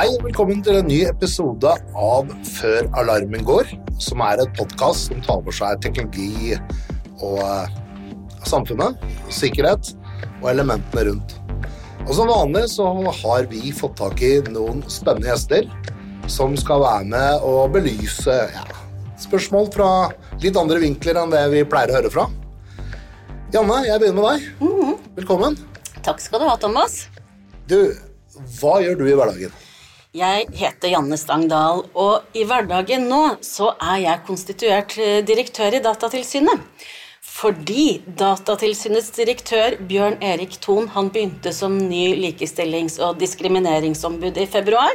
Hei og velkommen til en ny episode av Før alarmen går, som er et podkast som tar for seg teknologi og eh, samfunnet, sikkerhet og elementene rundt. Og Som vanlig så har vi fått tak i noen spennende gjester som skal være med og belyse ja, spørsmål fra litt andre vinkler enn det vi pleier å høre fra. Janne, jeg begynner med deg. Velkommen. Takk skal du ha, Thomas. Du, hva gjør du i hverdagen? Jeg heter Janne Stangdal, og i hverdagen nå så er jeg konstituert eh, direktør i Datatilsynet. Fordi Datatilsynets direktør Bjørn Erik Thon han begynte som ny likestillings- og diskrimineringsombud i februar.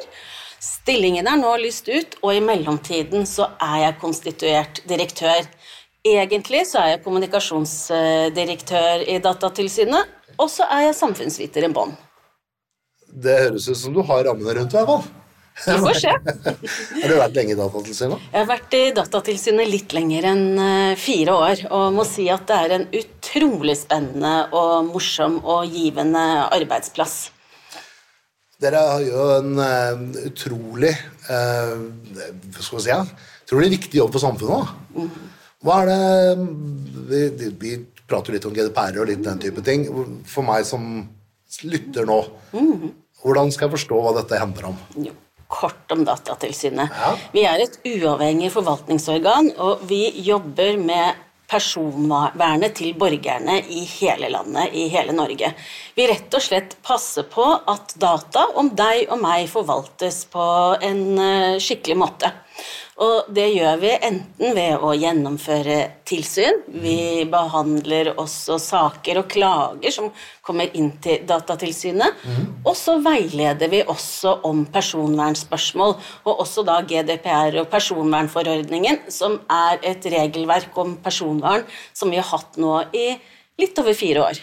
Stillingen er nå lyst ut, og i mellomtiden så er jeg konstituert direktør. Egentlig så er jeg kommunikasjonsdirektør i Datatilsynet, og så er jeg samfunnsviter i bånn. Det høres ut som du har rammene rundt, i hvert fall. Vi får se. Har du vært lenge i Datatilsynet? Jeg har vært i Datatilsynet litt lenger enn eh, fire år, og må si at det er en utrolig spennende og morsom og givende arbeidsplass. Dere har jo en uh, utrolig uh, skal vi si, utrolig viktig jobb for samfunnet. da. Hva er det vi, vi prater litt om GDPR og litt den type ting. For meg som lytter nå, hvordan skal jeg forstå hva dette handler om? Jo, Kort om Datatilsynet. Ja. Vi er et uavhengig forvaltningsorgan, og vi jobber med personvernet til borgerne i hele landet, i hele Norge. Vi rett og slett passer på at data om deg og meg forvaltes på en eh, skikkelig måte. Og det gjør vi enten ved å gjennomføre tilsyn, vi behandler også saker og klager som kommer inn til Datatilsynet, og så veileder vi også om personvernspørsmål, og også da GDPR og personvernforordningen, som er et regelverk om personvern som vi har hatt nå i litt over fire år.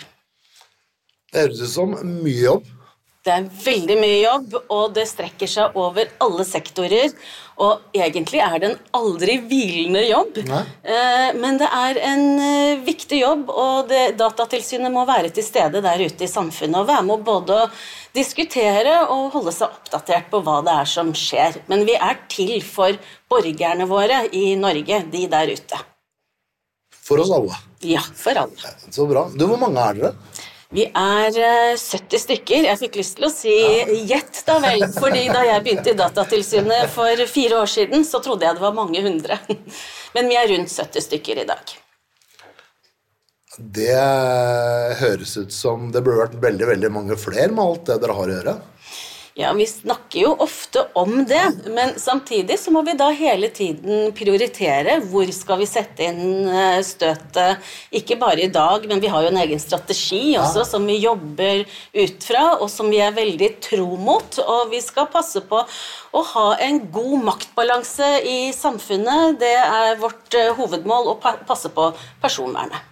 Det høres ut som mye jobb. Det er veldig mye jobb, og det strekker seg over alle sektorer. Og egentlig er det en aldri hvilende jobb, Nei. Eh, men det er en eh, viktig jobb, og det, Datatilsynet må være til stede der ute i samfunnet og være med både å diskutere og holde seg oppdatert på hva det er som skjer. Men vi er til for borgerne våre i Norge, de der ute. For oss alle. Ja, for alle. Så bra. Du, Hvor mange er dere? Vi er eh, 70 stykker. Jeg fikk lyst til å si gjett, da vel. fordi da jeg begynte i Datatilsynet for fire år siden, så trodde jeg det var mange hundre. Men vi er rundt 70 stykker i dag. Det høres ut som det burde vært veldig veldig mange flere med alt det dere har å gjøre. Ja, Vi snakker jo ofte om det, men samtidig så må vi da hele tiden prioritere hvor skal vi sette inn eh, støtet. Ikke bare i dag, men vi har jo en egen strategi også som vi jobber ut fra, og som vi er veldig tro mot. Og vi skal passe på å ha en god maktbalanse i samfunnet. Det er vårt eh, hovedmål å passe på personvernet.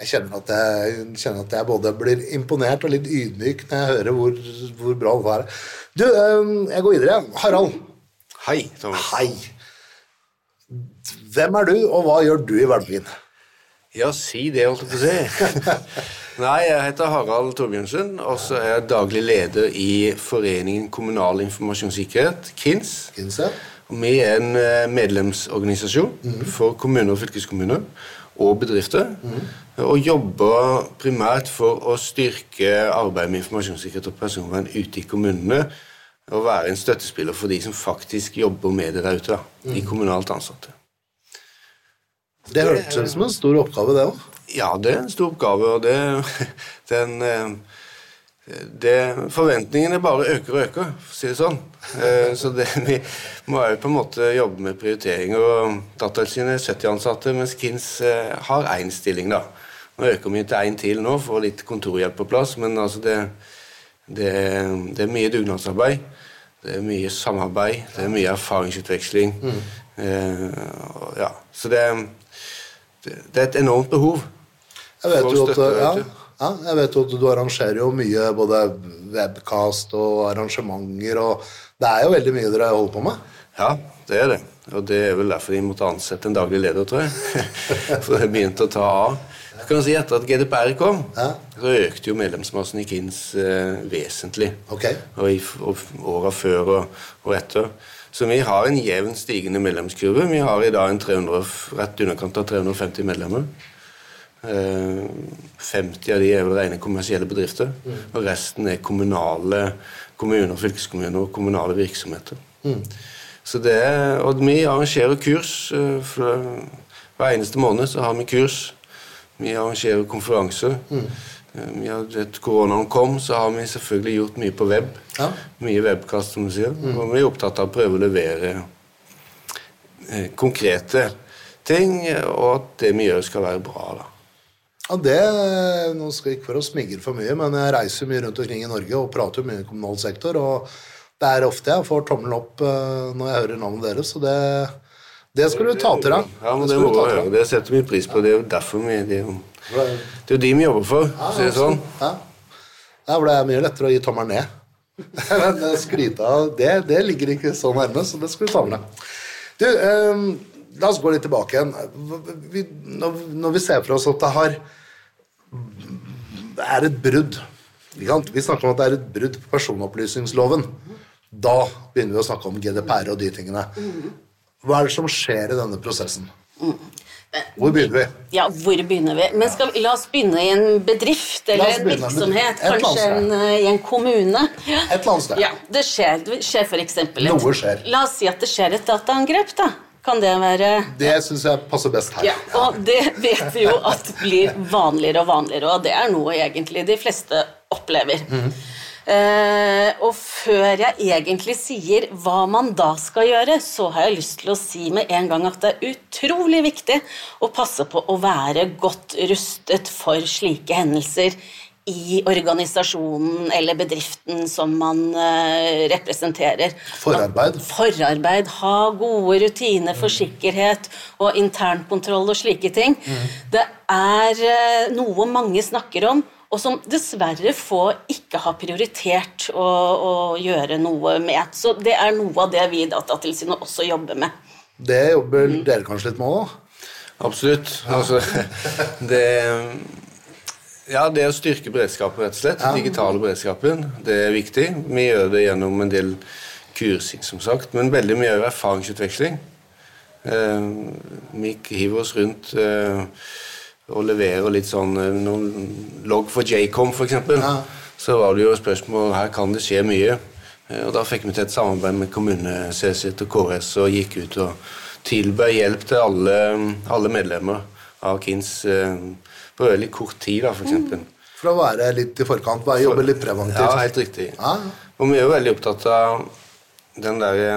Jeg kjenner at jeg, kjenner at jeg både blir imponert og litt ydmyk når jeg hører hvor, hvor bra det er. Du, eh, jeg går videre. Harald. Hei, Thomas. Hei. Hvem er du, og hva gjør du i hverdagen? Ja, si det, holdt jeg på å si. Nei, jeg heter Harald Torbjørnsen, og så er jeg daglig leder i Foreningen kommunal informasjonssikkerhet, KINS. KINS Og Vi er en eh, medlemsorganisasjon for kommuner og fylkeskommuner og bedrifter, og jobber primært for å styrke arbeidet med informasjonssikkerhet og personvern ute i kommunene, og være en støttespiller for de som faktisk jobber med det der ute, da, de kommunalt ansatte. Det hørtes ut som en stor oppgave, det òg. Ja, det er en stor oppgave, og det, den, eh, det Forventningene bare øker og øker, for å si det sånn. Eh, Så det, vi må jo på en måte jobbe med prioritering. og Datatilsynet er 70 ansatte, mens KINS eh, har én stilling. da. Nå øker vi til én til nå, for litt kontorhjelp på plass, men altså det, det, det er mye dugnadsarbeid. Det er mye samarbeid, det er mye erfaringsutveksling. Eh, og ja, så det, det, er et enormt behov. Jeg vet jo at, ja, ja, jeg vet at du arrangerer jo mye både webcast og arrangementer, og det er jo veldig mye dere holder på med. Ja, det er det. Og det er vel derfor de måtte ansette en daglig leder, tror jeg. For det begynte å ta av. Så kan man si Etter at GDPR kom, Ja. så økte jo medlemsmassen i KINS eh, vesentlig. Okay. Og i og åra før og, og etter. Så vi har en jevn stigende medlemskurve. Vi har i dag en 300, rett underkant av 350 medlemmer. Eh, 50 av de er vel rene kommersielle bedrifter. Og resten er kommunale kommuner, fylkeskommuner og kommunale virksomheter. Så det er, og vi arrangerer kurs. eh, for, hver eneste måned så har vi kurs. Vi arrangerer konferanser. Mm. Har, vet, koronaen kom, så har vi selvfølgelig gjort mye på web. Ja. Mye webkast, som du sier. Og vi er opptatt av å prøve å levere eh, konkrete ting, og at det vi gjør, skal være bra. da. Ja, det, Nå skal jeg ikke for å smigre for mye, men jeg reiser mye rundt omkring i Norge og prater mye i kommunal sektor. og Det er ofte jeg får tommelen opp eh, når jeg hører navnet deres, så det, det skal du ta til deg. Ja, men Det det må vi høre. Det setter vi pris på. Det er jo derfor vi Det er jo, det er de vi jobber for, for å si det sånn. Ja. ja, for det er mye lettere å gi tommelen ned. Men skryte av det, det ligger ikke så nærme, så det skal du ta med deg. Du, eh, la oss gå litt tilbake igjen. Vi, når, når vi ser for oss at det har det er et brudd? Vi snakker om at det er et brudd på personopplysningsloven. Da begynner vi å snakke om GDPR og de tingene. Hva er det som skjer i denne prosessen? Hvor begynner vi? Ja, hvor begynner vi? Men skal, vi- la oss begynne i en bedrift eller en virksomhet. Kanskje en, eh, i en kommune. Ja. Et eller annet sted. Ja, det skjer, det skjer for eksempel et- Noe skjer. La oss si at det skjer et dataangrep, da. Kan det være Det syns jeg passer best her. ja, og det vet vi jo at blir vanligere og vanligere, og det er noe egentlig de fleste opplever. Eh, og før jeg egentlig sier hva man da skal gjøre, så har jeg lyst til å si med en gang at det er utrolig viktig å passe på å være godt rustet for slike hendelser i organisasjonen eller bedriften som man eh, representerer. Forarbeid. Forarbeid, ha gode rutiner for sikkerhet og internkontroll og slike ting. Det er eh, noe mange snakker om, og som dessverre få ikke har prioritert å, å gjøre noe med. Så det er noe av det vi i Datatilsynet også jobber med. Det jobber dere kanskje litt med òg? Absolutt. Altså, det Ja, det å styrke beredskapen, rett og slett. Digitale beredskapen. Det er viktig. Vi gjør det gjennom en del kursing, som sagt, men veldig mye er erfaringsutveksling. Eh, vi hiver oss rundt eh, og leverer litt sånn eh, noen logg for Jcom, f.eks. Ja. Så var det jo spørsmål her kan det skje mye. Eh, og Da fikk vi til et samarbeid med kommune, CC og KS og gikk ut og tilbød hjelp til alle, alle medlemmer av KINS eh, på veldig kort tid, da, f.eks. For å være litt i forkant, bare jobbe litt preventivt. Ja, helt riktig. Ja. Og vi er jo veldig opptatt av den derre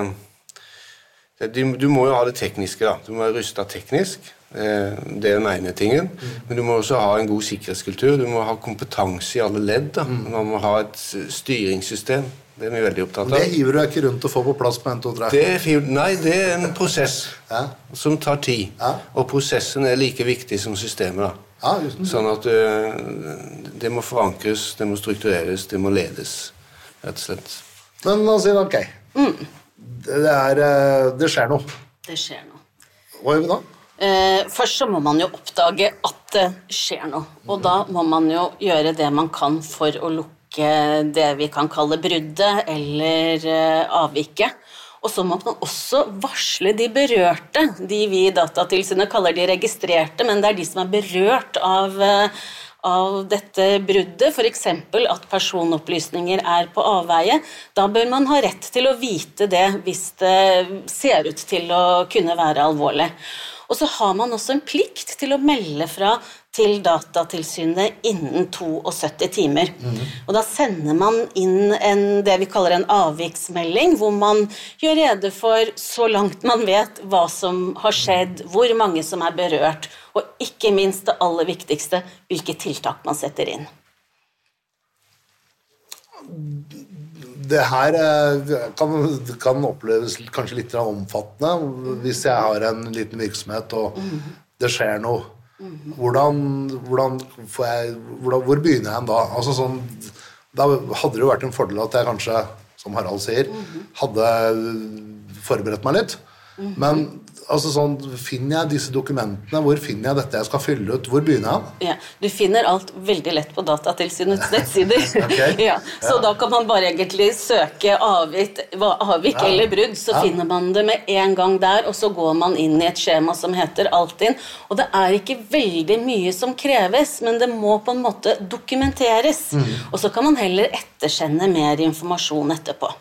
du, du må jo ha det tekniske, da. Du må være rusta teknisk. Eh, Det er den ene tingen. Men du må også ha en god sikkerhetskultur. Du må ha kompetanse i alle ledd. da. Man må ha et styringssystem. Det er vi veldig opptatt av. Det hiver du ikke rundt og får på plass på 1, 2, 3. Det er, nei, det er en prosess Ja. som tar tid. Ja. Og prosessen er like viktig som systemet. da. Ja, Sånn at uh, det må forankres, det må struktureres, det må ledes, rett og slett. Men la oss si ok. Det, er, eh, det skjer noe. Det skjer noe. Hva gjør vi da? Eh, først så må man jo oppdage at det skjer noe. Og da må man jo gjøre det man kan for å lukke det vi kan kalle bruddet eller eh, avviket. Og så må man også varsle de berørte, de vi i Datatilsynet kaller de registrerte, men det er de som er berørt av, eh, av dette bruddet, f.eks. at personopplysninger er på avveie. Da bør man ha rett til å vite det hvis det ser ut til å kunne være alvorlig. Og så har man også en plikt til å melde fra til Datatilsynet innen 72 timer. Og da sender man inn en, det vi kaller en avviksmelding, hvor man gjør rede for, så langt man vet, hva som har skjedd, hvor mange som er berørt, og ikke minst det aller viktigste, hvilke tiltak man setter inn. Det her eh, kan, kan oppleves kanskje litt omfattende hvis jeg har en liten virksomhet og det skjer noe. Hvordan, hvordan får jeg, hvordan, hvor begynner jeg da? Altså sånn, da hadde det jo vært en fordel at jeg kanskje, som Harald sier, hadde forberedt meg litt. Men altså sånn, Finner jeg disse dokumentene? Hvor finner jeg dette jeg skal fylle ut? Hvor begynner jeg? Ja, du finner alt veldig lett på Datatilsynets nettsider. okay. ja, så da kan man bare egentlig søke avvik, avvik Ja. eller brudd, så Ja. finner man det med en gang der, og så går man inn i et skjema som heter Altinn. Og det er ikke veldig mye som kreves, men det må på en måte dokumenteres. Mm. Og så kan man heller ettersende mer informasjon etterpå.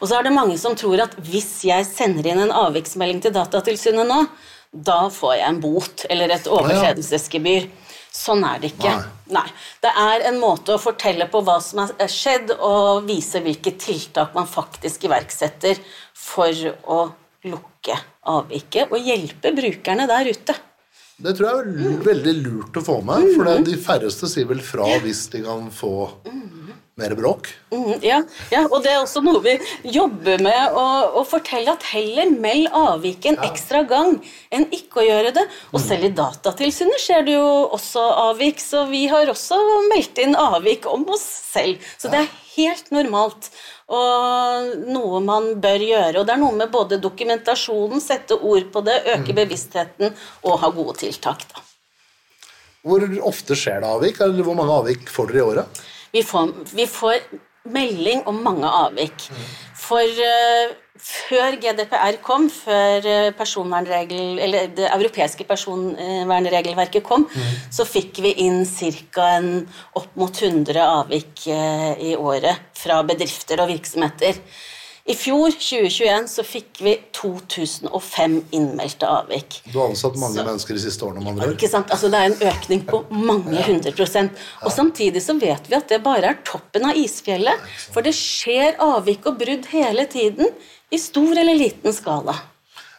Og så er det mange som tror at hvis jeg sender inn en avviksmelding til Datatilsynet nå, da får jeg en bot eller et overtredelsesgebyr. Sånn er det ikke. Nei. Nei. Det er en måte å fortelle på hva som er skjedd, og vise hvilke tiltak man faktisk iverksetter for å lukke avviket og hjelpe brukerne der ute. Det tror jeg er veldig lurt å få med, for det- de færreste sier vel fra hvis de kan få mer bråk. Mm, ja, ja, og det er også noe vi jobber med å, å fortelle at heller meld avvik en ekstra gang enn ikke å gjøre det. Og selv i Datatilsynet skjer det jo også avvik, så vi har også meldt inn avvik om oss selv. Så det er helt normalt og noe man bør gjøre. Og det er noe med både dokumentasjonen, sette ord på det, øke bevisstheten og ha gode tiltak. da. Hvor ofte skjer det avvik? Eller hvor mange avvik får dere i året? Vi får, vi får melding om mange avvik. For uh, før GDPR kom, før eh, eller det europeiske personvernregelverket kom, så fikk vi inn ca. opp mot 100 avvik uh, i året fra bedrifter og virksomheter. I fjor, 2021, så fikk vi 2005 innmeldte avvik. Du har ansatt mange Så- mennesker de siste årene, Man. Ikke sant? Altså, det er en økning på mange hundre prosent. Og samtidig så vet vi at det bare er toppen av isfjellet. For det skjer avvik og brudd hele tiden, i stor eller liten skala.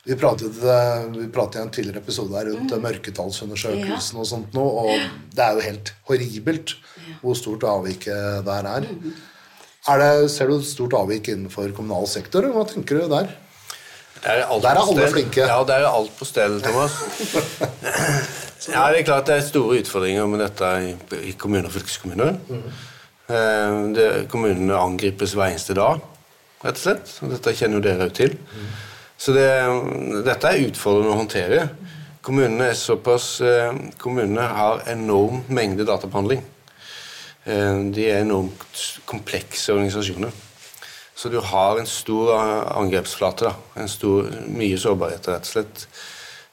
Vi pratet, eh, vi pratet i en tidligere episode her rundt mm. mørketallsundersøkelsen og sånt nå, og det er jo helt horribelt hvor stort avviket der er. er det, ser du stort avvik innenfor kommunal sektor, hva tenker du der? Er, Der er alle flinke. Ja, der er alt på stell, Thomas. ja, det er klart det er store utfordringer med dette i, kommuner og fylkeskommuner. Mm. det, kommunene angripes hver eneste dag, rett og slett. Og dette kjenner jo dere òg til. Så det, dette er utfordrende å håndtere. Kommunene er såpass eh, Kommunene har enorm mengde databehandling. Eh, de er enormt komplekse organisasjoner. Så du har en stor angrepsflate. da, en stor, Mye sårbarhet, rett og slett,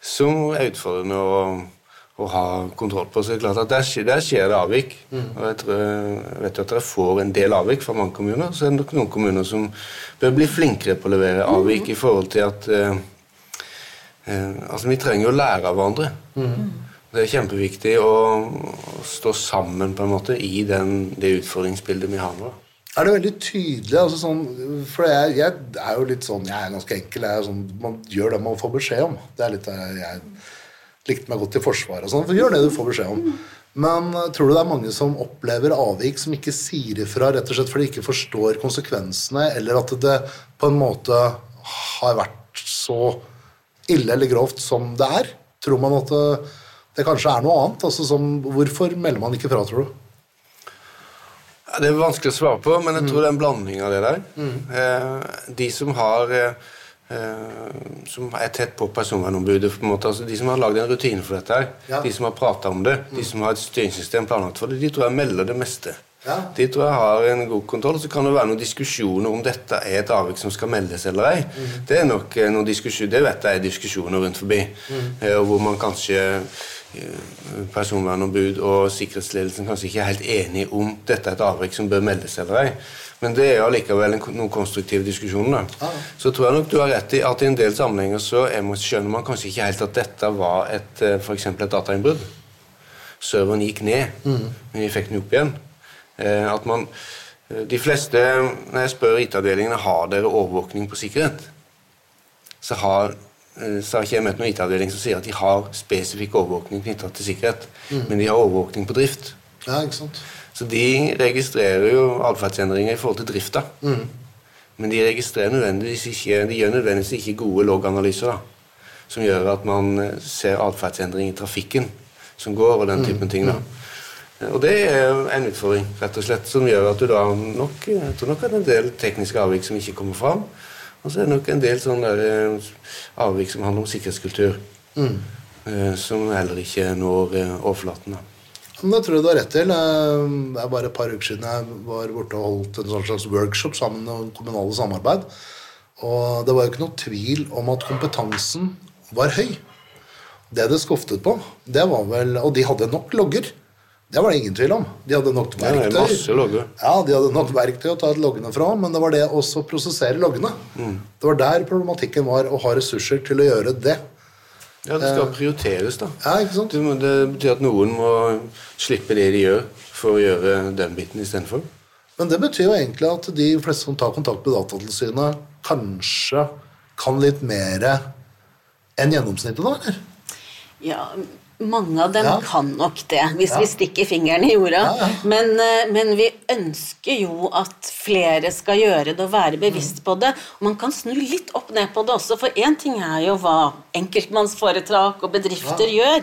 som er utfordrende å, å ha kontroll på. Så det er klart at Der, der skjer det avvik. og jeg, tror, jeg vet jo at dere får en del avvik fra mange kommuner. Så er det nok noen kommuner som bør bli flinkere på å levere avvik i forhold til at eh, eh, Altså, vi trenger å lære av hverandre. Det er kjempeviktig å, stå sammen på en måte i den, det utfordringsbildet vi har nå. Er det veldig tydelig? altså sånn, For jeg, jeg er jo litt sånn, jeg er ganske enkel. Er sånn, man gjør det man får beskjed om. Det er litt, eh, Jeg likte meg godt i Forsvaret og sånn. for Gjør det du får beskjed om. Men eh, tror du det er mange som opplever avvik som ikke sier ifra rett og slett fordi de ikke forstår konsekvensene, eller at det på en måte har vært så ille eller grovt som det er? Tror man at det, kanskje er noe annet? altså som, Hvorfor melder man ikke fra, tror du? Ja, det er vanskelig å svare på, men jeg tror det er en blanding av det der. Eh, de som har eh, eh, som er tett på personvernombudet, på en måte, altså de som har lagd en rutine for dette, her, Ja. de som har prata om det, de som har et styringssystem planlagt for det, de tror jeg melder det meste. Ja. De tror jeg har en god kontroll. Så kan det være noen diskusjoner om dette er et avvik som skal meldes eller ei. Det er nok noen diskusjoner, det vet jeg er diskusjoner rundt forbi. mm. og hvor man kanskje personvernombud og sikkerhetsledelsen kanskje ikke er helt enige om dette er et avvik som bør meldes eller ei. Men det er allikevel en, noen konstruktive diskusjoner. da. Så tror jeg nok du har rett i at i en del sammenhenger så er man, skjønner man kanskje ikke helt at dette var et, f.eks. for eksempel et datainnbrudd. Serveren gikk ned, men vi fikk den opp igjen. Eh, at man, eh, de fleste, Når jeg spør IT-avdelingene har dere overvåkning på sikkerhet, så har, eh, så har ikke jeg møtt noen IT-avdeling som sier at de har spesifikk overvåkning knyttet til sikkerhet, men de har overvåkning på drift. Ja, ikke sant? Så de registrerer jo atferdsendringer i forhold til drifta. Men de registrerer nødvendigvis ikke, de gjør nødvendigvis ikke gode loganalyser da, som gjør at man eh, ser atferdsendring i trafikken som går, og den typen ting. da. Og det er en utfordring, rett og slett, som gjør at du da nok Jeg tror nok at en del tekniske avvik som ikke kommer fram. Og så er det nok en del sånne der eh, avvik som handler om sikkerhetskultur. Mm. Som heller ikke når eh, overflaten. da. Det tror jeg du har rett til. Eh, Det er bare et par uker siden jeg var borte og holdt en sånn slags workshop sammen med kommunale samarbeid. Og det var jo ikke noe tvil om at kompetansen var høy. Det det skoftet på, det var vel Og de hadde nok logger. Det var det ingen tvil om. De hadde nok er verktøy. masse. Ja, de hadde nok verktøy å ta ut loggene fra, men det var det også å prosessere loggene. Det var der problematikken var, å ha ressurser til å gjøre det. Ja, det skal prioriteres, da. Ja, ikke sant? Det, må, det betyr at noen må slippe det de gjør, for å gjøre den biten istedenfor. Men det betyr jo egentlig at de fleste som tar kontakt med Datatilsynet, kanskje kan litt mer enn gjennomsnittet, da? eller? Ja, mange av dem Ja. kan nok det, hvis Ja. vi stikker fingeren i jorda. Ja. Men, eh, men vi ønsker jo at flere skal gjøre det og være bevisst på det. Og man kan snu litt opp ned på det også, for én ting er jo hva enkeltmannsforetak og bedrifter gjør.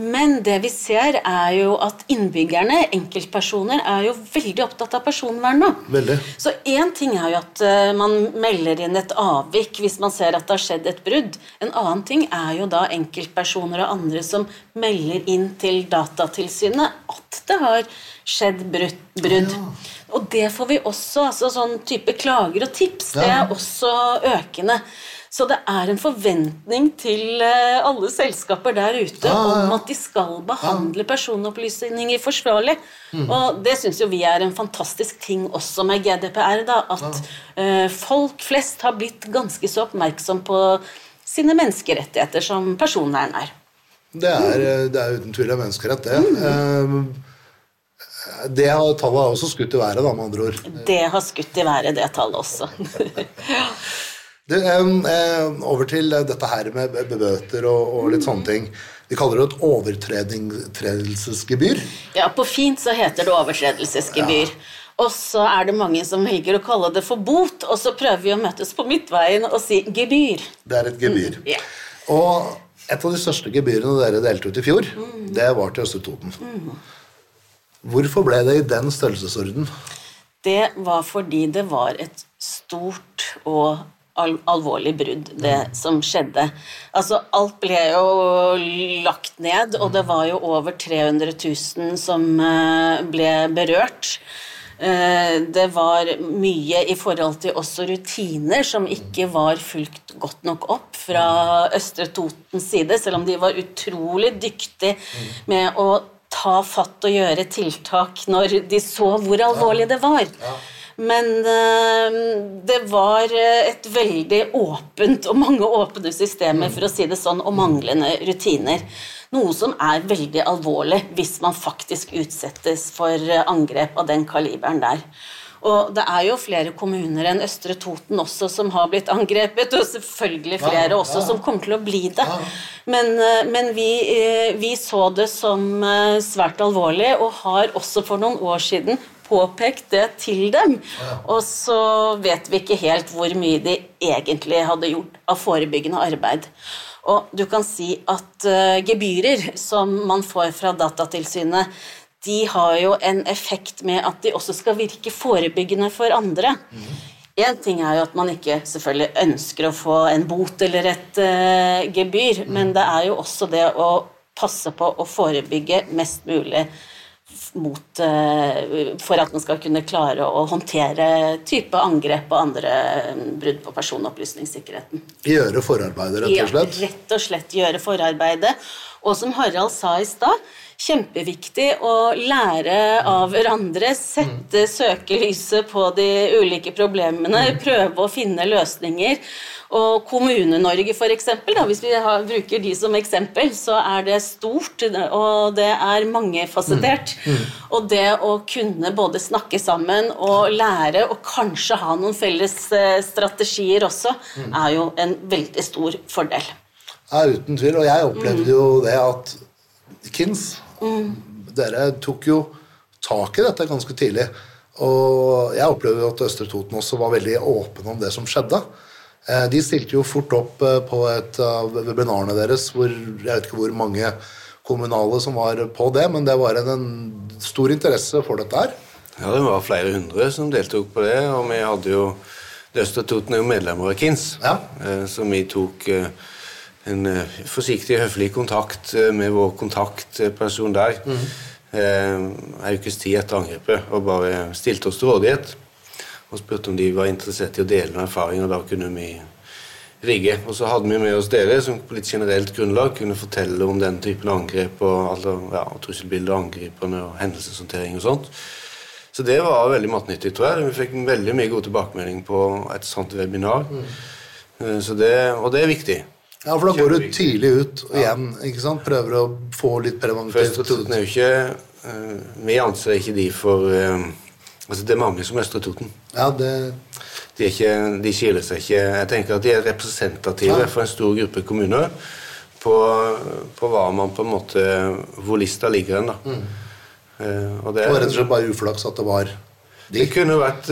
Men det vi ser, er jo at innbyggerne, enkeltpersoner, er jo veldig opptatt av personvern nå. Veldig. Så én ting er jo at eh, man melder inn et avvik hvis man ser at det har skjedd et brudd. En annen ting er jo da enkeltpersoner og andre som melder inn til Datatilsynet at det har skjedd brudd. brudd. Og det får vi også, altså sånn type klager og tips, det er også økende. Så det er en forventning til eh, alle selskaper der ute ah, ja, ja. om at de skal behandle personopplysninger forsvarlig. Og det syns jo vi er en fantastisk ting også med GDPR, da, at ah. folk flest har blitt ganske så oppmerksom på sine menneskerettigheter som personvern er. Det er, det er uten tvil en menneskerett, det. Mm. Det tallet har også skutt i været, da, med andre ord. Det har skutt i været, det tallet også. Du, eh, eh, over til dette her med bøter og, og litt sånne ting. Vi kaller det et overtredelsesgebyr. ja, på fint så heter det overtredelsesgebyr. Og så er det mange som velger å kalle det for bot, og så prøver vi å møtes på midtveien og si gebyr. Det er et gebyr. Ja. Og et av de største gebyrene dere delte ut i fjor, det var til Østre Toten. Hvorfor ble det i den størrelsesorden? Det var fordi det var et stort og al alvorlig brudd, det som skjedde. Altså, alt ble jo lagt ned, og det var jo over 300 000 som eh, ble berørt. Eh, Det var mye i forhold til også rutiner som ikke var fulgt godt nok opp fra Østre Totens side, selv om de var utrolig dyktige med å ta fatt og gjøre tiltak når de så hvor alvorlig det var. Men eh, det var eh, et veldig åpent og mange åpne systemer, for å si det sånn, og manglende rutiner. Noe som er veldig alvorlig hvis man faktisk utsettes for eh, angrep av den kaliberen der. Og det er jo flere kommuner enn Østre Toten også som har blitt angrepet, og selvfølgelig flere også som kommer til å bli det. Men, eh, men vi, vi så det som svært alvorlig, og har også for noen år siden påpekt det til dem. Og så vet vi ikke helt hvor mye de egentlig hadde gjort av forebyggende arbeid. Og du kan si at uh, gebyrer som man får fra Datatilsynet, de har jo en effekt med at de også skal virke forebyggende for andre. Én ting er jo at man ikke selvfølgelig ønsker å få en bot eller et uh, gebyr, men det er jo også det å passe på å forebygge mest mulig mot, eh, for at man skal kunne klare å håndtere type angrep og andre eh, brudd på personopplysningssikkerheten. Gjøre forarbeidet, rett og slett? Ja, rett og slett gjøre forarbeidet. Og som Harald sa i stad, kjempeviktig å lære av hverandre, sette søkelyset på de ulike problemene, prøve å finne løsninger. Og Kommune-Norge, f.eks., hvis vi har, bruker de som eksempel, så er det stort, og det er mangefasettert. Og det å kunne både snakke sammen og lære, og kanskje ha noen felles eh, strategier også, er jo en veldig stor fordel. Ja, uten tvil. Og jeg opplevde jo det at Kins Dere tok jo tak i dette ganske tidlig. Og jeg opplevde at Østre Toten også var veldig åpne om det som skjedde. Eh, De stilte jo fort opp eh, på et av webinarene deres hvor jeg vet ikke hvor mange kommunale som var på det, men det var en, en stor interesse for dette her. Ja, det var flere hundre som deltok på det, og vi hadde jo Østre Toten er jo medlemmer av KINS, Ja. eh, så vi tok en eh, forsiktig, høflig kontakt eh, med vår kontaktperson der eh, en ukes tid etter angrepet og bare stilte oss til rådighet og spurte om de var interessert i å dele noen erfaringer. Da kunne vi rigge. Og så hadde vi med oss dere som på litt generelt grunnlag kunne fortelle om den typen angrep og altså, ja, trusselbilder, angriperne og hendelseshåndtering og sånt. Så det var veldig matnyttig, tror jeg. Vi fikk veldig mye god tilbakemelding på et sånt webinar. Eh, Så det, og det er viktig. Ja, for da går du tidlig ut og igjen, ikke sant? Prøver å få litt preventivt. Østre Toten er jo ikke eh, Vi anser ikke de for eh, Altså, det er mange som Østre Toten. Ja, det De, er ikke, de skiller seg ikke Jeg tenker at de er representative Ja. for en stor gruppe kommuner på, på hva man på en måte Hvor lista ligger hen, da. Eh, og det, var rett og slett bare uflaks at det var de. det kunne vært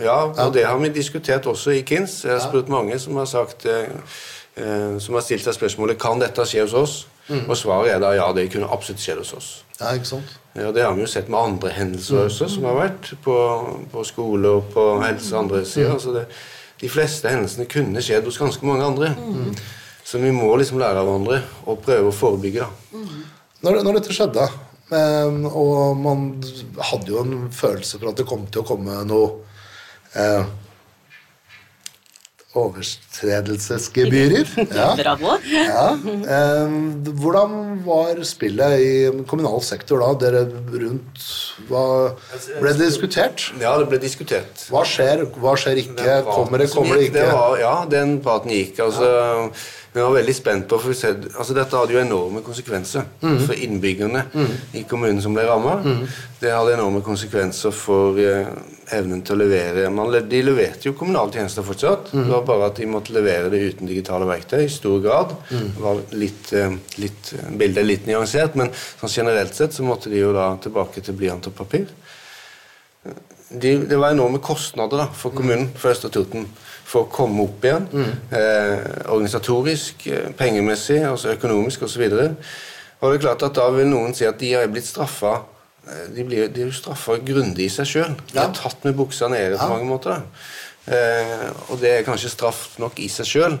Ja, og det har vi diskutert også i KINS. Jeg har spurt mange som har sagt Som har stilt seg spørsmålet Kan dette skje hos oss. Og svaret er da ja, det kunne absolutt skjedd hos oss. Ja, ikke sant? Ja, Det har vi jo sett med andre hendelser også som har vært på, på skole og på helse og andre sider. Altså det, de fleste hendelsene kunne skjedd hos ganske mange andre. Så vi må liksom lære av hverandre og prøve å forebygge. da. Når, når dette skjedde, eh, og man hadde jo en følelse for at det kom til å komme noe eh, overtredelsesgebyrer ja. Bravo. Ja. Hvordan var spillet i kommunal sektor da? Dere rundt Hva ble det diskutert? Ja, det ble diskutert. Hva skjer, hva skjer ikke? Kommer det, kommer det ikke? ikke? var, ja, den praten gikk. altså... Vi var veldig spent på, for ser, altså Dette hadde jo enorme konsekvenser mm. for innbyggerne i kommunen som ble ramma. Det hadde enorme konsekvenser for eh, evnen til å levere man, De leverte jo kommunale tjenester fortsatt. Mhm. Det var bare at de måtte levere det uten digitale verktøy i stor grad. Mhm. Det var litt, eh, litt, Bildet er litt nyansert, men sånn generelt sett så måtte de jo da tilbake til blyant og papir de, det var enorme kostnader da, for kommunen for Østre Toten for å komme opp igjen. Eh, organisatorisk, eh, pengemessig, altså økonomisk osv. Og, og det er klart at da vil noen si at de er blitt straffa eh, De blir, de jo straffa grundig i seg sjøl. De Ja. er tatt med buksa nede på mange måter. Eh, og det er kanskje straff nok i seg sjøl.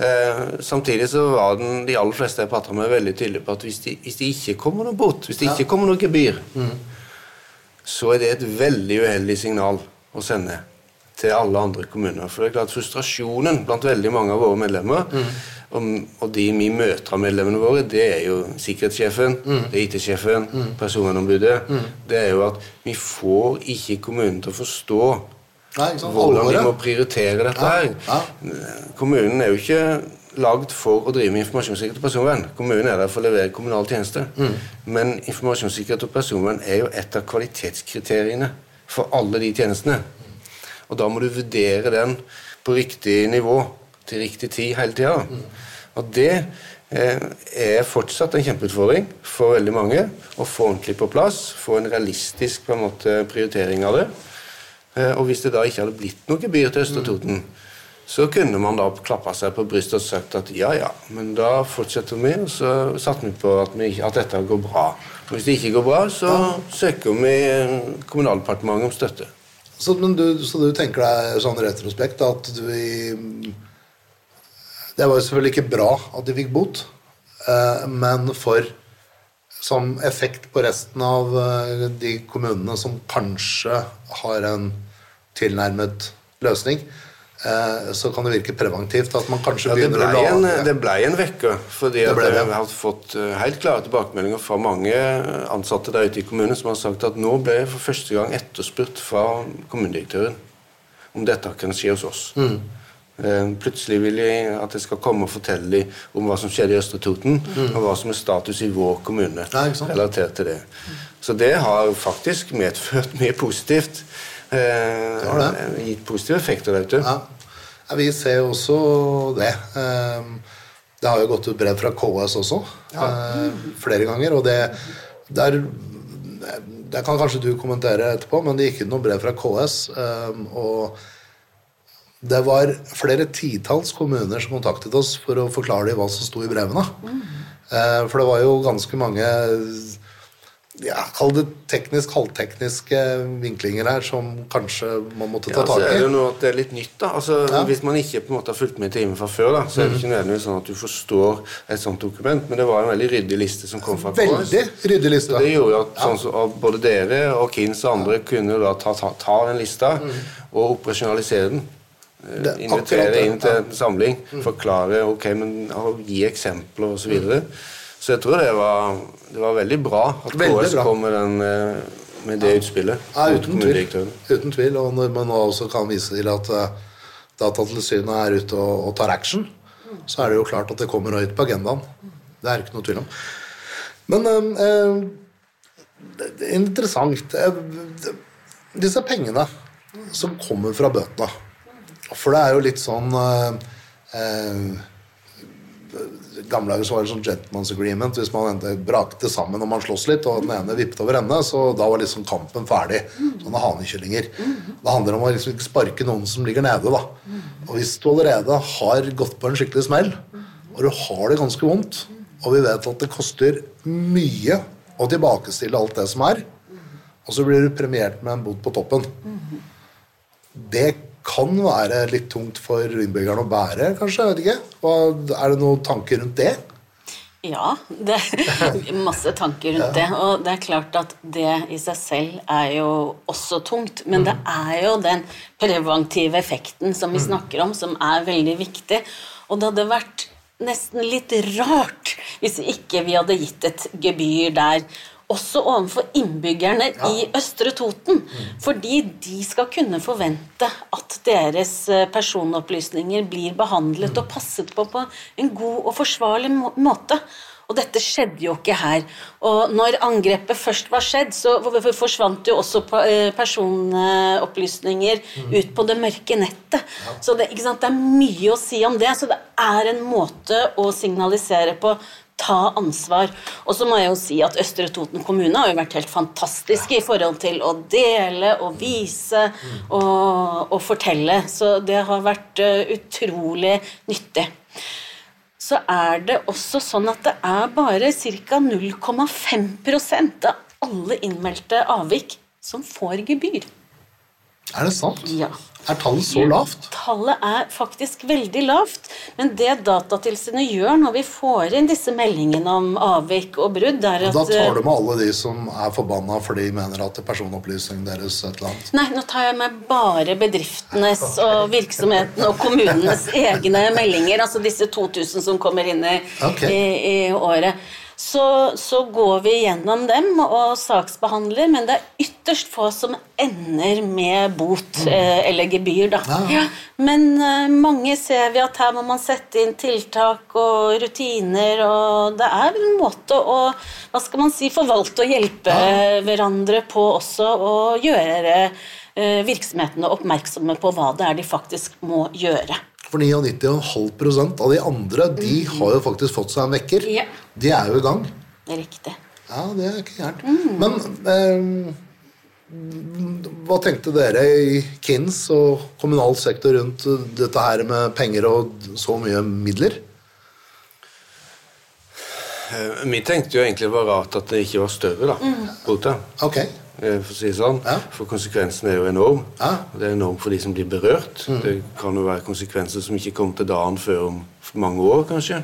Eh, samtidig så var den, de aller fleste jeg prata med, veldig tydelige på at hvis det de ikke kommer noe bot, hvis det ikke kommer noe gebyr, så er det et veldig uheldig signal å sende til alle andre kommuner. For det er klart frustrasjonen blant veldig mange av våre medlemmer, og, og de vi møter av medlemmene våre, det er jo sikkerhetssjefen, det er IT-sjefen, personvernombudet. Det er jo at vi får ikke kommunen til å forstå Nei, hvordan de må prioritere dette her. Ja, Kommunen er jo ikke lagd for å drive med informasjonssikkerhet og personvern. Kommunen er der for å levere kommunale tjenester. Mm. Men informasjonssikkerhet og personvern er jo et av kvalitetskriteriene for alle de tjenestene. Og da må du vurdere den på riktig nivå til riktig tid hele tida. Og det eh, er fortsatt en kjempeutfordring for veldig mange å få ordentlig på plass. Få en realistisk på en måte, prioritering av det. Eh, Og hvis det da ikke hadde blitt noe gebyr til Østertoten, så kunne man da klappa seg på brystet og sagt at ja, ja, men da fortsetter vi, og så satte vi på at, vi, at dette går bra. Og hvis det ikke går bra, så søker vi Kommunaldepartementet om støtte. Så, du, så du tenker deg sånn retrospekt at vi Det var jo selvfølgelig ikke bra at de fikk bot, eh, men for som effekt på resten av eh, de kommunene som kanskje har en tilnærmet løsning, så kan det virke preventivt at man kanskje Ja, begynner å å en, det ble en vekker, fordi Det at jeg har fått eh, helt klare tilbakemeldinger fra mange ansatte der ute i kommunen som har sagt at nå ble jeg for første gang etterspurt fra kommunedirektøren om dette kan skje hos oss. Mm. Eh, Plutselig vil jeg at jeg skal komme og fortelle dem om hva som skjedde i Østre Toten, og hva som er status i vår kommune Mm. Ja, relatert til det. Så det har faktisk medført mye positivt. Eh, har det. Gitt positive effekter der ute. Ja. Ja, vi ser jo også det. Ehm, Det har jo gått ut brev fra KS også, eh, flere ganger. Og det der, det kan kanskje du kommentere etterpå, men det gikk ut noen brev fra KS. ehm, Og det var flere titalls kommuner som kontaktet oss for å forklare dem hva som sto i brevene. Mm. For det var jo ganske mange ja, Kall det teknisk, halvtekniske vinklinger her som kanskje man måtte ta Ja, så er det jo noe at det er litt nytt. da altså, Ja. Hvis man ikke på en måte har fulgt med i timen fra før, da, så er det ikke nødvendigvis sånn at du forstår et sånt dokument. Men det var en veldig ryddig liste som kom fra KS. Veldig ryddig liste. Så det gjorde jo at sånn så, at både dere og Kins og andre kunne da ta, ta, ta den lista og operasjonalisere den. Eh, Det er Invitere inn til ja. en samling, forklare, ok, men gi eksempler osv. Så, jeg tror det var, det var veldig bra at Veldig KS bra. kom med, den, eh, med det utspillet. Ja, uten tvil. uten tvil. Og når man også kan vise til at uh, Datatilsynet er ute og, og tar action, så er det jo klart at det kommer høyt på agendaen. Det er ikke noe tvil om. Men uh, uh, det er interessant uh, Disse pengene som kommer fra bøtene For det er jo litt sånn eh, gamle dager så var det sånn gentleman's agreement. Hvis man brakte sammen og man sloss litt, og den ene vippet over ende, så da var liksom kampen ferdig. Sånne hanekyllinger. Det handler om å liksom ikke sparke noen som ligger nede. da. Og hvis du allerede har gått på en skikkelig smell, og du har det ganske vondt, og vi vet at det koster mye å tilbakestille alt det som er, og så blir du premiert med en bot på toppen. Det kan være litt tungt for innbyggerne å bære, kanskje? jeg vet ikke. Hva, er det noen tanker rundt det? Ja, det er masse tanker rundt det. Og det er klart at det i seg selv er jo også tungt. Men det er jo den preventive effekten som vi snakker om, som er veldig viktig. Og det hadde vært nesten litt rart hvis ikke vi hadde gitt et gebyr der. Også overfor innbyggerne i Østre Toten. Fordi de skal kunne forvente at deres eh, personopplysninger blir behandlet og passet på på en god og forsvarlig måte. Og dette skjedde jo ikke her. Og når angrepet først var skjedd, så forsvant jo også eh, personopplysninger ut på det mørke nettet. Så det, det er mye å si om det. Så det er en måte å signalisere på ta ansvar. Og så må jeg jo si at Østre Toten kommune har jo vært helt fantastiske i forhold til å dele og vise og, og fortelle. Så det har vært eh, utrolig nyttig. Så er det også sånn at det er bare ca. 0,5% av alle innmeldte avvik som får gebyr. Er det sant? Ja. Er tallet så lavt? Tallet er faktisk veldig lavt. Men det Datatilsynet gjør når vi får inn disse meldingene om avvik og brudd, er at Da tar du med alle de som er forbanna fordi de mener at personopplysningen deres et eller annet Nei, nå tar jeg med bare bedriftenes og virksomheten og kommunenes egne meldinger. Altså disse 2000 som kommer inn i, okay. i, i året. Så, så går vi gjennom dem og saksbehandler, men det er ytterst få som ender med bot eh, eller gebyr, da. Ja. Ja, men eh, mange ser vi at her må man sette inn tiltak og rutiner, og det er en måte å hva skal man si, forvalte og hjelpe hverandre på også, og gjøre eh, virksomhetene oppmerksomme på hva det er de faktisk må gjøre. For 99,5% av de andre de har jo faktisk fått seg en vekker. Ja. De er jo i gang. Riktig. Ja, det er ikke gærent. Men eh, hva tenkte dere i KINS og kommunal sektor rundt dette her med penger og så mye midler? Eh, Vi tenkte jo egentlig det var rart at det ikke var større, da. Mm. Ok. Eh, For å si det sånn. Ja. For konsekvensen er jo enorm. Ja. Det er enorm for de som blir berørt. Det kan jo være konsekvenser som ikke kommer til dagen før om mange år, kanskje.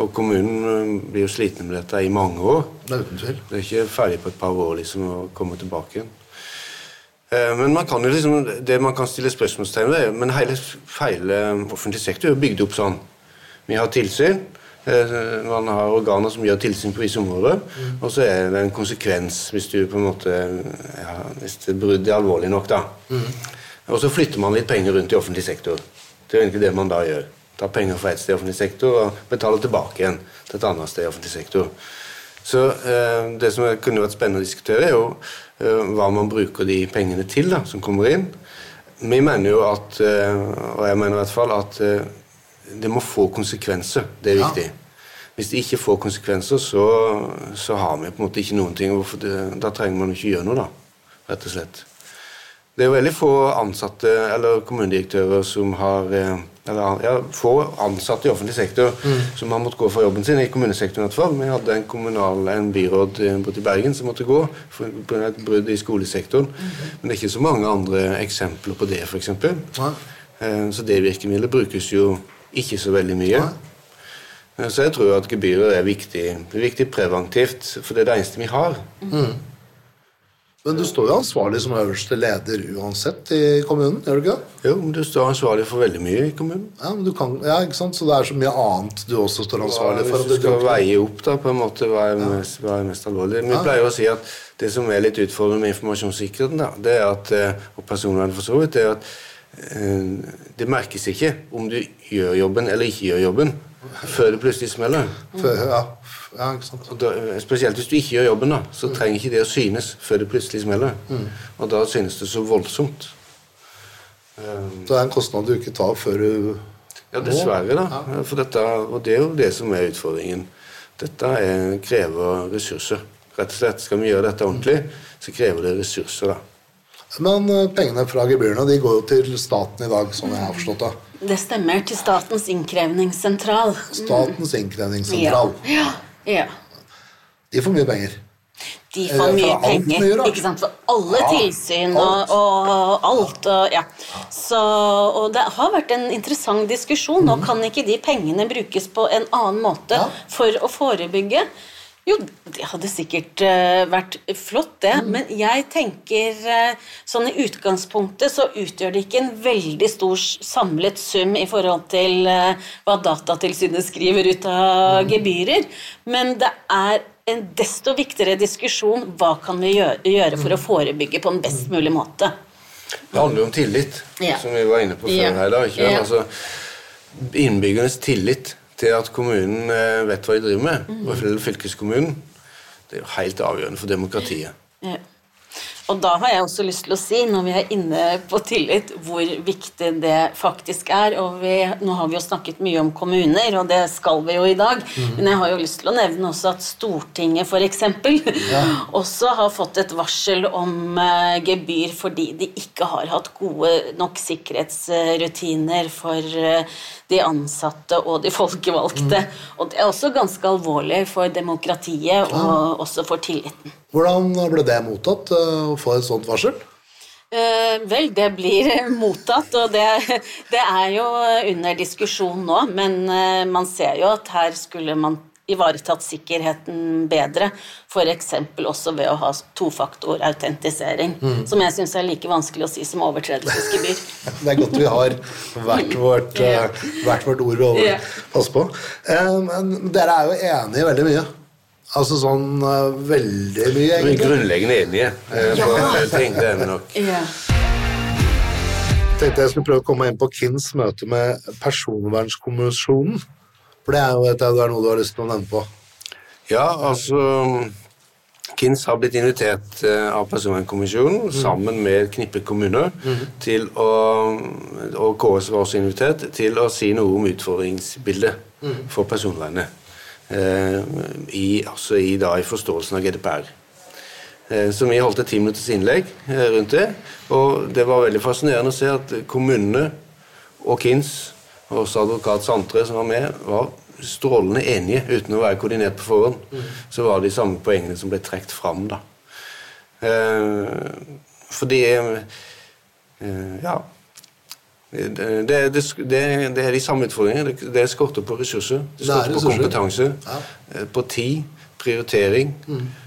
Og kommunen eh, blir jo sliten med dette i mange år. Det er uten tvil. Det er ikke ferdig på et par år liksom å komme tilbake igjen. Eh, Men man kan jo liksom, det man kan stille spørsmålstegn ved, er- men hele, hele offentlig sektor er jo bygd opp sånn. Vi har tilsyn. Eh, Man har organer som gjør tilsyn på visse områder. Og så er det en konsekvens hvis du på en måte, ja, hvis det brudd er alvorlig nok. da. Og så flytter man litt penger rundt i offentlig sektor. Det er egentlig det man da gjør. Tar penger fra et sted i offentlig sektor og betaler tilbake igjen til et annet sted i offentlig sektor. Så eh, det som kunne vært spennende å diskutere, er jo eh, hva man bruker de pengene til da, som kommer inn. Vi mener jo at, eh, og jeg mener i hvert fall, at eh, det må få konsekvenser. Det er Ja. viktig. Hvis det ikke får konsekvenser, så, så har vi på en måte ikke noen ting. Det, da trenger man ikke gjøre noe, da. Rett og slett. Det er veldig få ansatte eller kommunedirektører som har eh, eller ja, få ansatte i offentlig sektor som har måttet gå fra jobben sin, i kommunesektoren i hvert fall. Vi hadde en kommunal, en byråd eh, borte i Bergen som måtte gå pga. et brudd i skolesektoren. Men det er ikke så mange andre eksempler på det, f.eks. Ja. Så det virkemidlet brukes jo ikke så veldig mye. Så jeg tror at gebyrer er viktig, er viktig preventivt, for det er det eneste vi har. Men du står jo ansvarlig som øverste leder uansett i kommunen, gjør du ikke det? Jo, men du står ansvarlig for veldig mye i kommunen. Ja, men du kan, ja, ikke sant? Så det er så mye annet du også står ansvarlig for. Hvis du skal veie opp da, på en måte hva er mest, hva er mest alvorlig. Vi pleier å si at det som er litt utfordrende med informasjonssikkerheten, da, det er at, eh, og personvernet for så vidt, det er at det merkes ikke om du gjør jobben eller ikke gjør jobben, før det plutselig smeller. Før, ja, ja, ikke sant. Og da, eh, spesielt hvis du ikke gjør jobben, da, så trenger ikke det å synes før det plutselig smeller. Og da synes det så voldsomt. Så det er en kostnad du ikke tar før du Ja, dessverre, da. For dette, og det er jo det som er utfordringen. Dette er, krever ressurser. Rett og slett. Skal vi gjøre dette ordentlig, så krever det ressurser, da. Men eh, pengene fra gebyrene de går jo til staten i dag, sånn jeg har forstått det. Det stemmer. Til Statens innkrevingssentral. Statens innkrevingssentral. Ja. ja. De får mye penger. De Eh, får mye alt penger. mye, ikke sant? For alle Ja, tilsyn alt. og, og alt. Og, ja. Så, og det har vært en interessant diskusjon. Nå kan ikke de pengene brukes på en annen måte Mhm. Ja. for å forebygge. Jo, det hadde sikkert uh, vært flott, det. Mm. Men jeg tenker uh, sånn i utgangspunktet så utgjør det ikke en veldig stor samlet sum i forhold til uh, hva Datatilsynet skriver ut av av gebyrer. Men det er en desto viktigere diskusjon hva kan vi gjøre, gjøre for å Mhm. forebygge på en best mulig måte. Det handler jo om tillit, Ja. som vi var inne på før Ja. her. i dag. Ja. Altså, innbyggernes tillit til at kommunen eh, vet hva de driver med, i og fall fylkeskommunen, det er jo helt avgjørende for demokratiet. Ja. Og da har jeg også lyst til å si, når vi er inne på tillit, hvor viktig det faktisk er. Og vi, nå har vi jo snakket mye om kommuner, og det skal vi jo i dag. Men jeg har jo lyst til å nevne også at Stortinget f.eks. også har fått et varsel om uh, gebyr fordi de ikke har hatt gode nok sikkerhetsrutiner for uh, de ansatte og de folkevalgte. Og det er også ganske alvorlig for demokratiet og også for tilliten. Hvordan ble det mottatt eh, å få et sånt varsel? Eh, vel, det blir mottatt, og det, det er jo under diskusjon nå. Men eh, man ser jo at her skulle man ivaretatt sikkerheten bedre. F.eks. også ved å ha tofaktorautentisering. Som jeg syns er like vanskelig å si som overtredelsesgebyr. Det er godt vi har hvert vårt, hvert vårt ord å passe på. Men dere er jo enige i veldig mye. Altså sånn uh, veldig mye, egentlig. grunnleggende enige eh, på en del ting. Det er vi nok. Ja. tenkte jeg skulle prøve å komme inn på Kins møte med Personvernkommisjonen. For det er jo vet jeg, det er noe du har lyst til å nevne på. Ja, altså KINS har blitt invitert eh, av Personvernkommisjonen sammen med et knippe kommuner til å Og KS var også invitert til å si noe om utfordringsbildet for personvernet. Eh, i, altså i, da, i forståelsen av GDPR. Eh, Så vi holdt et ti minutters innlegg eh, rundt det. Og det var veldig fascinerende å se at kommunene og KINS, og også advokat Santre som var med, var strålende enige uten å være koordinert på forhånd. Så var det de samme poengene som ble trukket fram, da. Fordi Ja. Det, det, det, det, det er de samme utfordringene. Det, det skorter på ressurser. Det er skorter på kompetanse. Ja. eh, På tid, prioritering.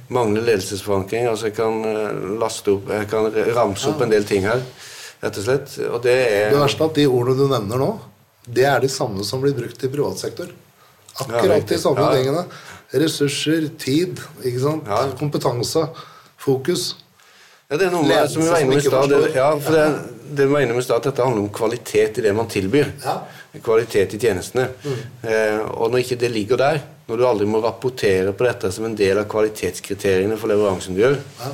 Manglende ledelsesforankring. Altså jeg kan eh, laste opp Jeg kan ramse opp en del ting her, rett og slett. Og det er Det verste er at de ordene du nevner nå, det er de samme som blir brukt i privat sektor. Akkurat ja, de samme Ja. tingene. Ressurser, tid, ikke sant? Ja. kompetanse, fokus. Ja, det er noe med, som vi var inne med stad. Det, ja, for det, det var inne med stad, at dette handler om kvalitet i det man tilbyr. Ja. Kvalitet i tjenestene. Eh, og når ikke det ligger der, når du aldri må rapportere på dette som en del av kvalitetskriteriene for leveransen du gjør, Ja.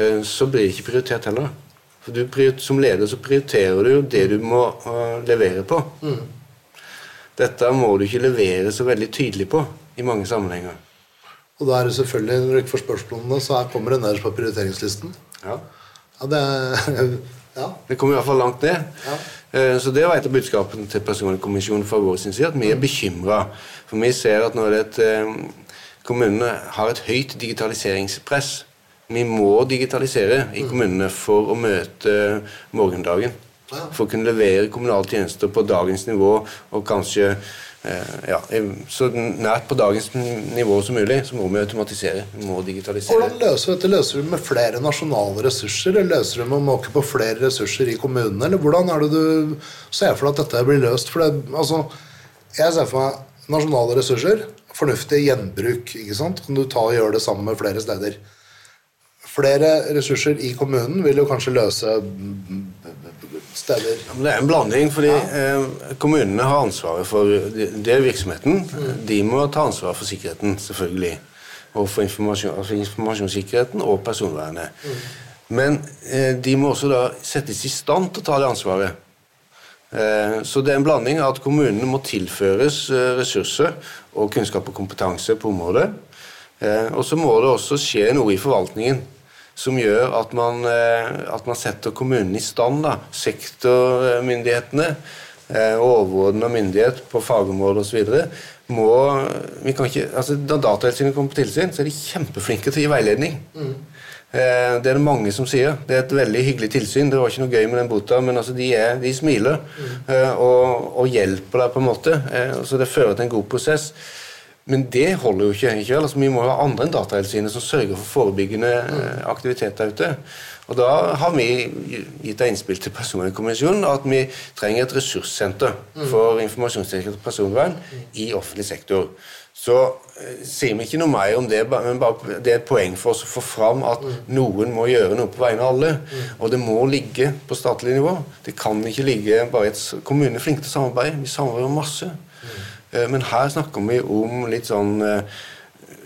eh, så blir det ikke prioritert heller. For du, Som leder så prioriterer du jo det du må uh, levere på. Dette må du ikke levere så veldig tydelig på i mange sammenhenger. Og da er det selvfølgelig, når du ikke får spørsmålene, så her kommer det nederst på prioriteringslisten. Ja. Ja, det Ja. Det kommer i hvert fall langt ned. Ja. Eh, Så det var et av budskapene til Personvernkommisjonen fra vår side, at vi er bekymra. For vi ser at når det er et, eh, kommunene har et høyt digitaliseringspress Vi må digitalisere i kommunene for å møte morgendagen. For å kunne levere kommunale tjenester på dagens nivå og kanskje ja, så nært på dagens nivå som mulig, så må vi automatisere. Vi må digitalisere. Hvordan løser du dette? Løser du med flere nasjonale ressurser, eller løser du med å måke på flere ressurser i kommunene, eller hvordan er det du ser for deg at dette blir løst? For det, altså, jeg ser for meg nasjonale ressurser, fornuftig gjenbruk, ikke sant? Kan du ta og gjøre det sammen med flere steder? Flere ressurser i kommunen vil jo kanskje løse steder. Det er en blanding, fordi eh, kommunene har ansvaret for det er virksomheten. De må ta ansvar for sikkerheten, selvfølgelig. Og for informasjon, altså informasjonssikkerheten og personvernet. Men eh, de må også da settes i stand til å ta det ansvaret. Eh, Så det er en blanding at kommunene må tilføres eh, ressurser og kunnskap og kompetanse på området. Eh, Og så må det også skje noe i forvaltningen som gjør at man, eh, at man setter kommunene i stand. Da. Sektormyndighetene eh, og overordna myndighet på fagområder osv. må vi kan ikke, altså Da Datatilsynet kommer på tilsyn, så er de kjempeflinke til å gi veiledning. Eh, Det er det mange som sier. Det er et veldig hyggelig tilsyn. Det var ikke noe gøy med den bota, men altså de, er, de smiler eh, og, og hjelper deg på en måte. Eh, Så det fører til en god prosess. Men det holder jo ikke. ikke vel? Altså, vi må ha andre enn Datatilsynet som sørger for forebyggende eh, aktivitet der ute. Og Da har vi gitt et innspill til Personvernkommisjonen at vi trenger et ressurssenter for informasjonssikkerhet og personvern i offentlig sektor. Så eh, sier vi ikke noe mer om det, men det er et poeng for oss å få fram at noen må gjøre noe på vegne av alle. Og det må ligge på statlig nivå. Det kan ikke ligge bare i et kommune er flinke til å samarbeide. Vi samarbeider masse. Eh, Men her snakker vi om litt sånn eh,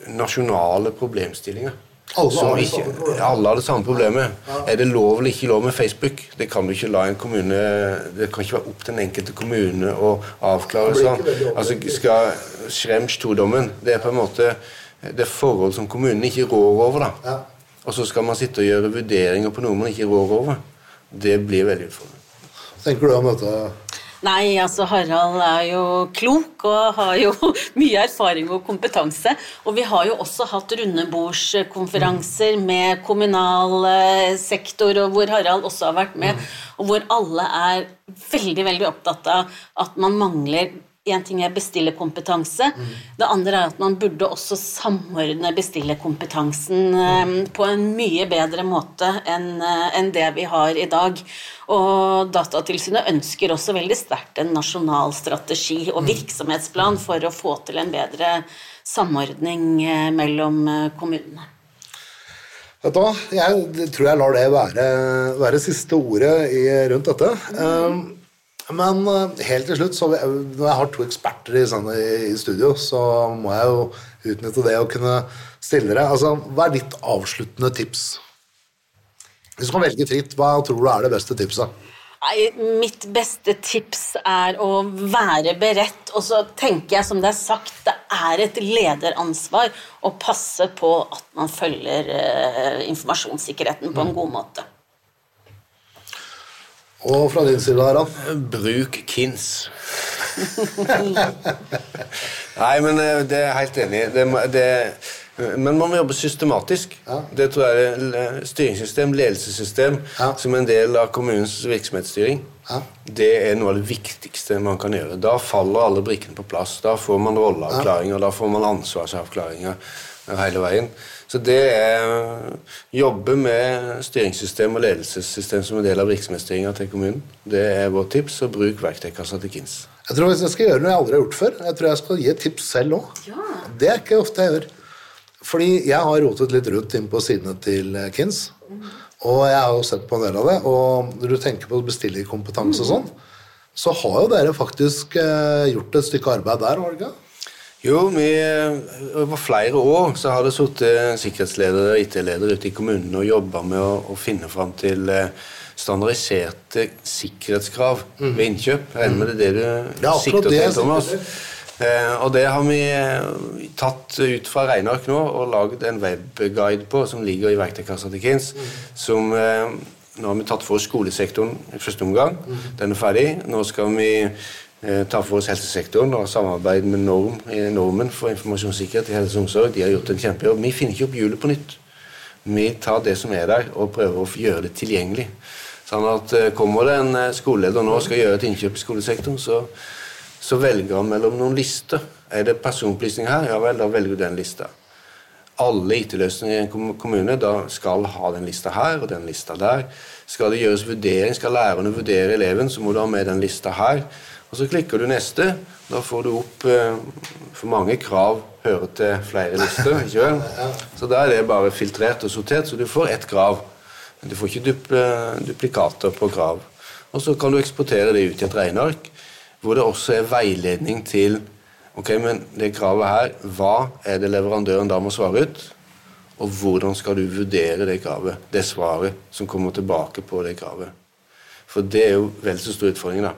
nasjonale problemstillinger. Alle har ikke-. Alle har det samme problemet. Er det lov eller ikke lov med Facebook? Det kan du ikke la en kommune Det kan ikke være opp til den enkelte kommune å avklare sånn. Altså, skal Schrems 2-dommen Det er på en måte Det er forhold som kommunen ikke rår over, da. Ja. Og så skal man sitte og gjøre vurderinger på noe man ikke rår over. Det blir veldig utfordrende. tenker du om dette? Nei, altså Harald er jo klok og har jo mye erfaring og kompetanse. Og vi har jo også hatt rundebordskonferanser med kommunal eh, sektor, og hvor Harald også har vært med, og hvor alle er veldig, veldig opptatt av at man mangler en ting er bestillerkompetanse. Det andre er at man burde også samordne bestillerkompetansen mm. på en mye bedre måte enn eh, det vi har i dag. Og Datatilsynet ønsker også veldig sterkt en nasjonal strategi og virksomhetsplan for å få til en bedre samordning eh, mellom eh, kommunene. Hva, jeg tror jeg lar det være, være siste ordet i, rundt dette. Um, men uh, helt til slutt, så når jeg har to eksperter i, sånn, i, studio, så må jeg jo utnytte det å kunne stille dere. Altså, hva er ditt avsluttende tips? Hvis du kan velge fritt, hva tror du er det beste tipset? Nei, mitt beste tips er å være beredt, og så tenker jeg som det er sagt, det er et lederansvar å passe på at man følger eh, informasjonssikkerheten på en god måte. Og fra din side, Harald? Bruk KINS. Nei, men eh, det er jeg helt enig i. Det, det, men man må jobbe systematisk. Ja. Det tror jeg er l- styringssystem, ledelsessystem, Ja. som en del av kommunens virksomhetsstyring. Ja. Det er noe av det viktigste man kan gjøre. Da faller alle brikkene på plass. Da får man rolleavklaringer, da får man ansvarsavklaringer hele veien. Så det er jobbe med styringssystem og ledelsessystem som en del av virksomhetsstyringa til kommunen. Det er vårt tips, og bruk verktøykassa til KINS. Jeg tror jeg skal gjøre noe jeg aldri har gjort før, jeg tror jeg skal gi et tips selv òg. Ja. Det er ikke ofte jeg gjør. Fordi jeg har rotet litt rundt inn på sidene til eh, Kins. Og jeg har jo sett på en del av det. Og når du tenker på bestillerkompetanse og sånn, så har jo dere faktisk eh, gjort et stykke arbeid der, har dere ikke? Jo, vi, over flere år så har det sittet sikkerhetsledere og IT-ledere ute i kommunene og jobba med å, å finne fram til eh, standardiserte sikkerhetskrav ved innkjøp. Regner med det er det du Ja, sikter til, Thomas. Eh, og det har vi eh, tatt ut fra regneark nå og lagd en webguide på som ligger i verktøykassa til Kins, som, eh, nå har vi tatt for oss skolesektoren i første omgang. Den er ferdig. Nå skal vi eh, ta for oss helsesektoren og samarbeide med Norm, eh, Normen for informasjonssikkerhet i helse og omsorg. De har gjort en kjempejobb. Vi finner ikke opp hjulet på nytt. Vi tar det som er der, og prøver å gjøre det tilgjengelig. Sånn at eh, Kommer det en eh, skoleleder nå og skal gjøre et innkjøp i skolesektoren, så, så velger han mellom noen lister. Er det personopplysning her? Ja vel, da velger du den lista alle IT-løsninger i en kommune da skal ha den lista her og den lista der. Skal det gjøres vurdering, skal lærerne vurdere eleven, så må du ha med den lista her. Og Så klikker du neste. Da får du opp eh, For mange krav hører til flere lister. ikke vel? Så da er det bare filtrert og sortert, så du får ett krav. Men du får ikke dupl duplikater på krav. Og så kan du eksportere det ut i et regneark, hvor det også er veiledning til Ok, men det kravet her, hva er det leverandøren da må svare ut? Og hvordan skal du vurdere det kravet, det svaret som kommer tilbake på det kravet? For det er jo vel så stor utfordring, da.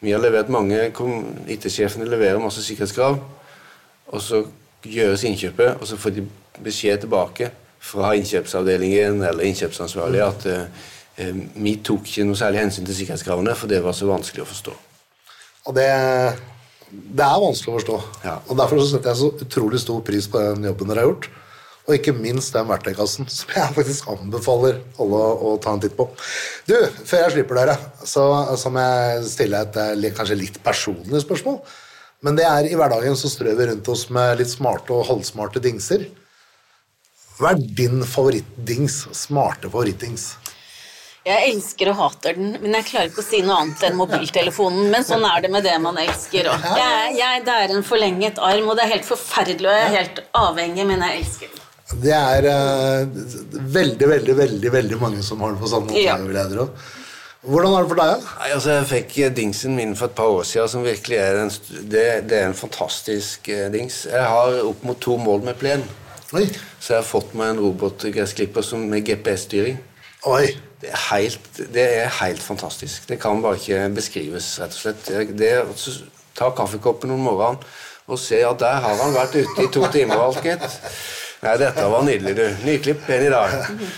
Vi har levert mange IT-sjefene leverer masse sikkerhetskrav, og så gjøres innkjøpet, og så får de beskjed tilbake fra innkjøpsavdelingen eller innkjøpsansvarlig at eh, vi tok ikke noe særlig hensyn til sikkerhetskravene, for det var så vanskelig å forstå. Og det det er vanskelig å forstå. Ja. Og Derfor så setter jeg så utrolig stor pris på den jobben dere har gjort. Og ikke minst den verktøykassen, som jeg faktisk anbefaler alle å ta en titt på. Du, Før jeg slipper dere, så, så må jeg stille et eh, kanskje litt personlig spørsmål. Men det er i hverdagen så strør vi rundt oss med litt smarte og halvsmarte dingser. Hva er din favorittdings? Smarte favorittdings? Jeg elsker og hater den, men jeg klarer ikke å si noe annet enn mobiltelefonen. Men sånn er det med det man elsker òg. det er en forlenget arm, og det er helt forferdelig, og jeg er helt avhengig, men jeg elsker den. Det er uh, veldig, veldig, veldig veldig mange som har det på samme måte. Ja. vil jeg. Hvordan er det for deg? Nei, altså Jeg fikk dingsen min for et par år siden, som virkelig er en, det, det er en fantastisk uh, dings. Jeg har opp mot to mål med plen. Oi. Så jeg har fått meg en robotgressklipper som- med GPS-styring. Oi. Det er, helt, det er helt fantastisk. Det kan bare ikke beskrives, rett og slett. Det, det ta kaffekoppen om morgenen og se at der har han vært ute i to timer, Alket. Nei, dette var nydelig, du. Nyklipp, igjen i dag.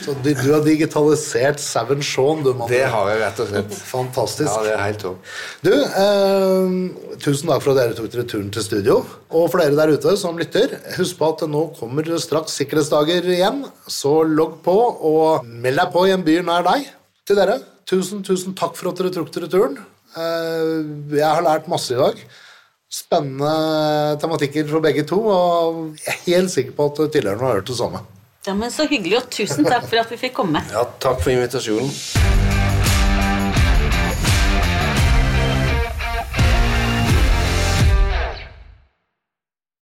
Så du, du har digitalisert Seven Shaun, du, mann. Det har jeg, rett og slett. Fantastisk. Ja, det er helt topp. Du, eh, tusen takk for at dere tok dere turen til studio. Og for dere der ute som lytter, husk på at nå kommer straks sikkerhetsdager igjen. Så logg på, og meld deg på i en by nær deg. Til dere, tusen, tusen takk for at dere tok dere turen. Eh, jeg har lært masse i dag. Spennende tematikker for begge to, og jeg er helt sikker på at tilhørerne har hørt det samme. Ja, men Så hyggelig, og tusen takk for at vi fikk komme. Ja, takk for invitasjonen.